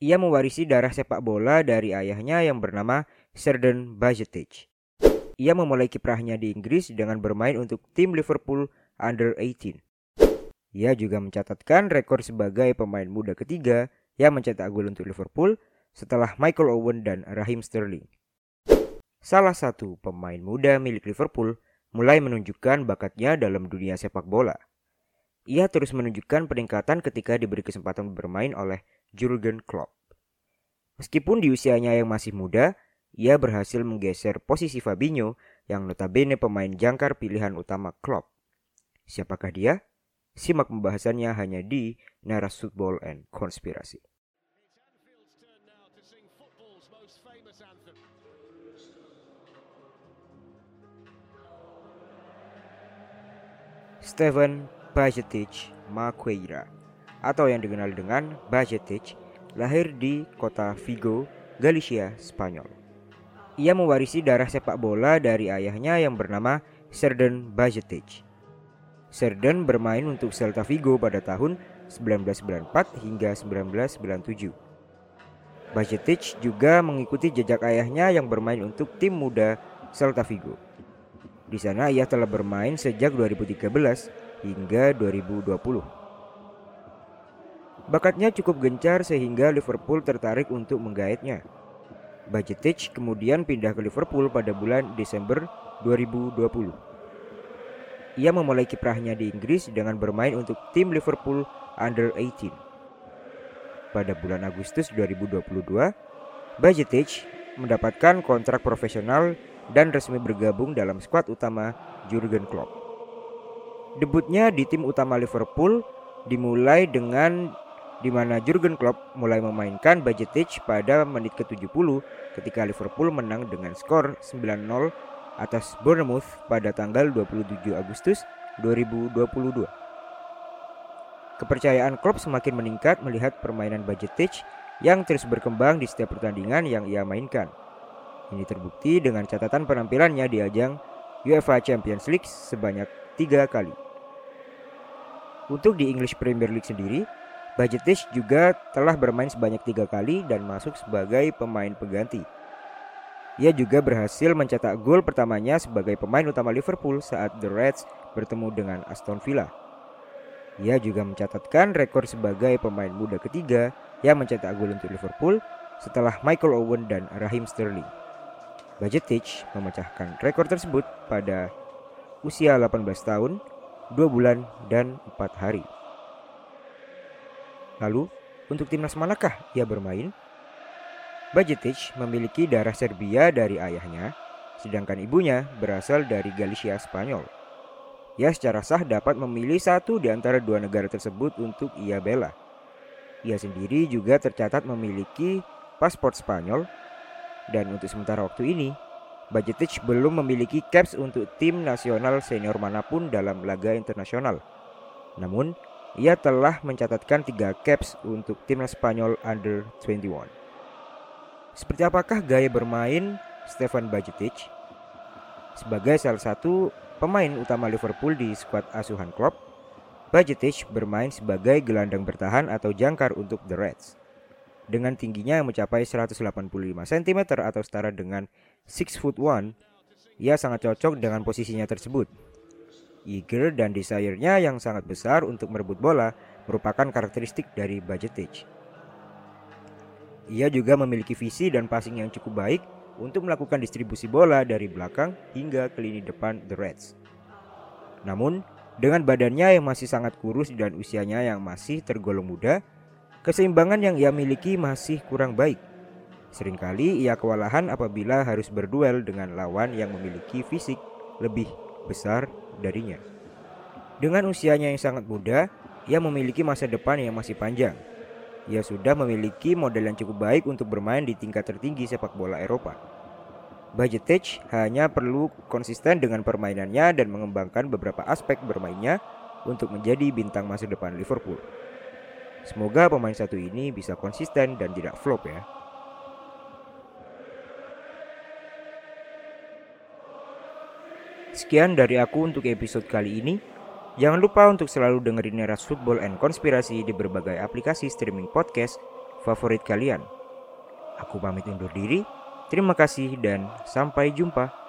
Ia mewarisi darah sepak bola dari ayahnya yang bernama Serdar Bajcetic. Ia memulai kiprahnya di Inggris dengan bermain untuk tim Liverpool Under 18. Ia juga mencatatkan rekor sebagai pemain muda ketiga yang mencetak gol untuk Liverpool setelah Michael Owen dan Raheem Sterling. Salah satu pemain muda milik Liverpool mulai menunjukkan bakatnya dalam dunia sepak bola. Ia terus menunjukkan peningkatan ketika diberi kesempatan bermain oleh Jurgen Klopp. Meskipun di usianya yang masih muda, ia berhasil menggeser posisi Fabinho yang notabene pemain jangkar pilihan utama Klopp. Siapakah dia? Simak pembahasannya hanya di Naras Football and Konspirasi. Steven Bajcetic Maqueira atau yang dikenal dengan Bajcetic lahir di kota Vigo, Galicia, Spanyol. Ia mewarisi darah sepak bola dari ayahnya yang bernama Serdan Bajcetic. Serdan bermain untuk Celta Vigo pada tahun 1994 hingga 1997. Bajcetic juga mengikuti jejak ayahnya yang bermain untuk tim muda Celta Vigo. Di sana ia telah bermain sejak 2013 hingga 2020. Bakatnya cukup gencar sehingga Liverpool tertarik untuk menggaetnya. Bajcetic kemudian pindah ke Liverpool pada bulan Desember 2020. Ia memulai kiprahnya di Inggris dengan bermain untuk tim Liverpool Under 18. Pada bulan Agustus 2022, Bajcetic mendapatkan kontrak profesional dan resmi bergabung dalam skuad utama Jurgen Klopp. Debutnya di tim utama Liverpool dimulai dengan di mana Jurgen Klopp mulai memainkan Bajcetic pada menit ke-70 ketika Liverpool menang dengan skor 9-0 atas Bournemouth pada tanggal 27 Agustus 2022. Kepercayaan Klopp semakin meningkat melihat permainan Bajcetic yang terus berkembang di setiap pertandingan yang ia mainkan. Ini terbukti dengan catatan penampilannya di ajang UEFA Champions League sebanyak tiga kali. Untuk di English Premier League sendiri, Bajcetic juga telah bermain sebanyak tiga kali dan masuk sebagai pemain pengganti. Ia juga berhasil mencetak gol pertamanya sebagai pemain utama Liverpool saat The Reds bertemu dengan Aston Villa. Ia juga mencatatkan rekor sebagai pemain muda ketiga yang mencetak gol untuk Liverpool setelah Michael Owen dan Raheem Sterling. Bajcetic memecahkan rekor tersebut pada usia 18 tahun, 2 bulan, dan 4 hari. Lalu, untuk timnas manakah ia bermain? Bajcetic memiliki darah Serbia dari ayahnya, sedangkan ibunya berasal dari Galicia, Spanyol. Ia secara sah dapat memilih satu di antara dua negara tersebut untuk ia bela. Ia sendiri juga tercatat memiliki paspor Spanyol dan untuk sementara waktu ini, Bajcetic belum memiliki caps untuk tim nasional senior mana pun dalam laga internasional. Namun, ia telah mencatatkan tiga caps untuk timnas Spanyol under 21. Seperti apakah gaya bermain Stefan Bajcetic? Sebagai salah satu pemain utama Liverpool di skuad asuhan Klopp, Bajcetic bermain sebagai gelandang bertahan atau jangkar untuk The Reds dengan tingginya yang mencapai 185 cm atau setara dengan 6 foot 1, ia sangat cocok dengan posisinya tersebut. Eager dan desire-nya yang sangat besar untuk merebut bola merupakan karakteristik dari Bajcetic. Ia juga memiliki visi dan passing yang cukup baik untuk melakukan distribusi bola dari belakang hingga ke lini depan The Reds. Namun, dengan badannya yang masih sangat kurus dan usianya yang masih tergolong muda, Keseimbangan yang ia miliki masih kurang baik. Seringkali ia kewalahan apabila harus berduel dengan lawan yang memiliki fisik lebih besar darinya. Dengan usianya yang sangat muda, ia memiliki masa depan yang masih panjang. Ia sudah memiliki modal yang cukup baik untuk bermain di tingkat tertinggi sepak bola Eropa. Bajcetic hanya perlu konsisten dengan permainannya dan mengembangkan beberapa aspek bermainnya untuk menjadi bintang masa depan Liverpool. Semoga pemain satu ini bisa konsisten dan tidak flop ya. Sekian dari aku untuk episode kali ini. Jangan lupa untuk selalu dengerin Neras Football and Konspirasi di berbagai aplikasi streaming podcast favorit kalian. Aku pamit undur diri. Terima kasih dan sampai jumpa.